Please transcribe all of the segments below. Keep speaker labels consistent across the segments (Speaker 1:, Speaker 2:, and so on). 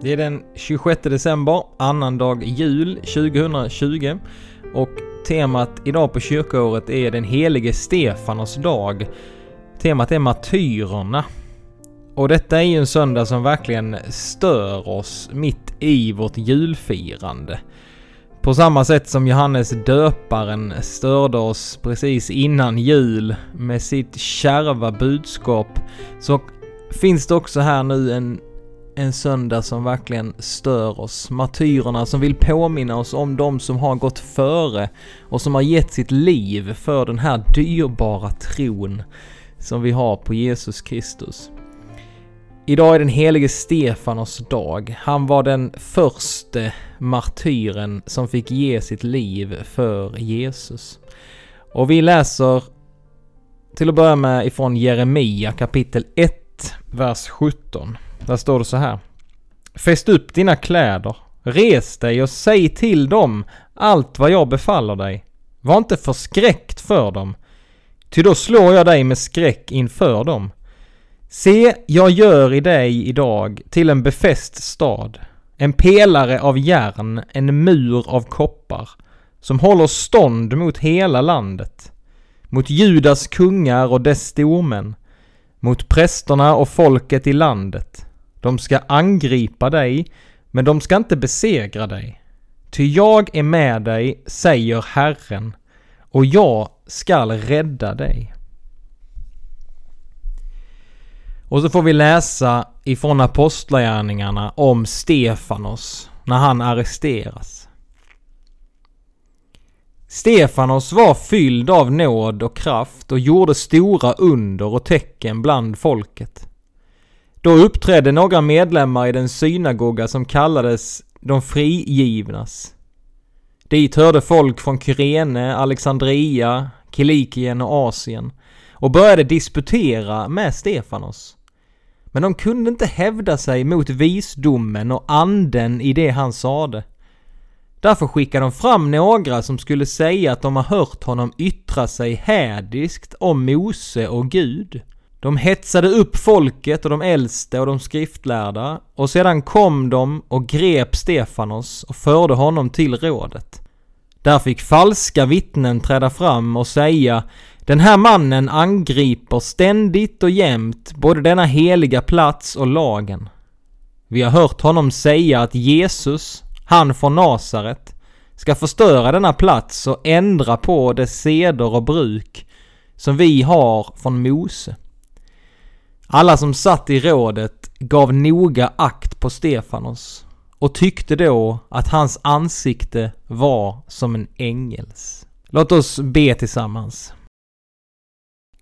Speaker 1: Det är den 26 december, annandag jul 2020 och temat idag på kyrkoåret är den helige Stefanos dag. Temat är martyrerna. Och detta är ju en söndag som verkligen stör oss mitt i vårt julfirande. På samma sätt som Johannes döparen störde oss precis innan jul med sitt kärva budskap så finns det också här nu en, en söndag som verkligen stör oss. Martyrerna som vill påminna oss om de som har gått före och som har gett sitt liv för den här dyrbara tron som vi har på Jesus Kristus. Idag är den helige Stefanos dag. Han var den första martyren som fick ge sitt liv för Jesus. Och vi läser till att börja med ifrån Jeremia kapitel 1, vers 17. Där står det så här. Fäst upp dina kläder, res dig och säg till dem allt vad jag befaller dig. Var inte förskräckt för dem, ty då slår jag dig med skräck inför dem. Se, jag gör i dig idag till en befäst stad, en pelare av järn, en mur av koppar, som håller stånd mot hela landet, mot Judas kungar och dess stormän, mot prästerna och folket i landet. De ska angripa dig, men de ska inte besegra dig. Ty jag är med dig, säger Herren, och jag skall rädda dig. Och så får vi läsa ifrån Apostlagärningarna om Stefanos när han arresteras. Stefanos var fylld av nåd och kraft och gjorde stora under och tecken bland folket. Då uppträdde några medlemmar i den synagoga som kallades de frigivnas. Dit hörde folk från Kyrene, Alexandria, Kilikien och Asien och började disputera med Stefanos. Men de kunde inte hävda sig mot visdomen och anden i det han sade. Därför skickade de fram några som skulle säga att de har hört honom yttra sig hädiskt om Mose och Gud. De hetsade upp folket och de äldste och de skriftlärda och sedan kom de och grep Stefanos och förde honom till rådet. Där fick falska vittnen träda fram och säga den här mannen angriper ständigt och jämt både denna heliga plats och lagen. Vi har hört honom säga att Jesus, han från Nasaret, ska förstöra denna plats och ändra på dess seder och bruk som vi har från Mose. Alla som satt i rådet gav noga akt på Stefanos och tyckte då att hans ansikte var som en ängels. Låt oss be tillsammans.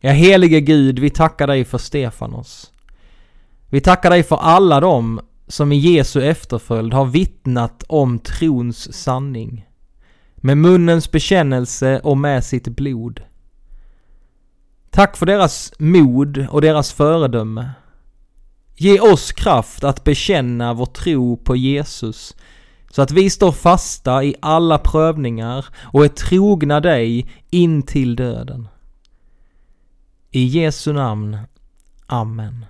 Speaker 1: Ja, helige Gud, vi tackar dig för Stefanos. Vi tackar dig för alla dem som i Jesu efterföljd har vittnat om trons sanning. Med munnens bekännelse och med sitt blod. Tack för deras mod och deras föredöme. Ge oss kraft att bekänna vår tro på Jesus så att vi står fasta i alla prövningar och är trogna dig in till döden. I Jesu namn. Amen.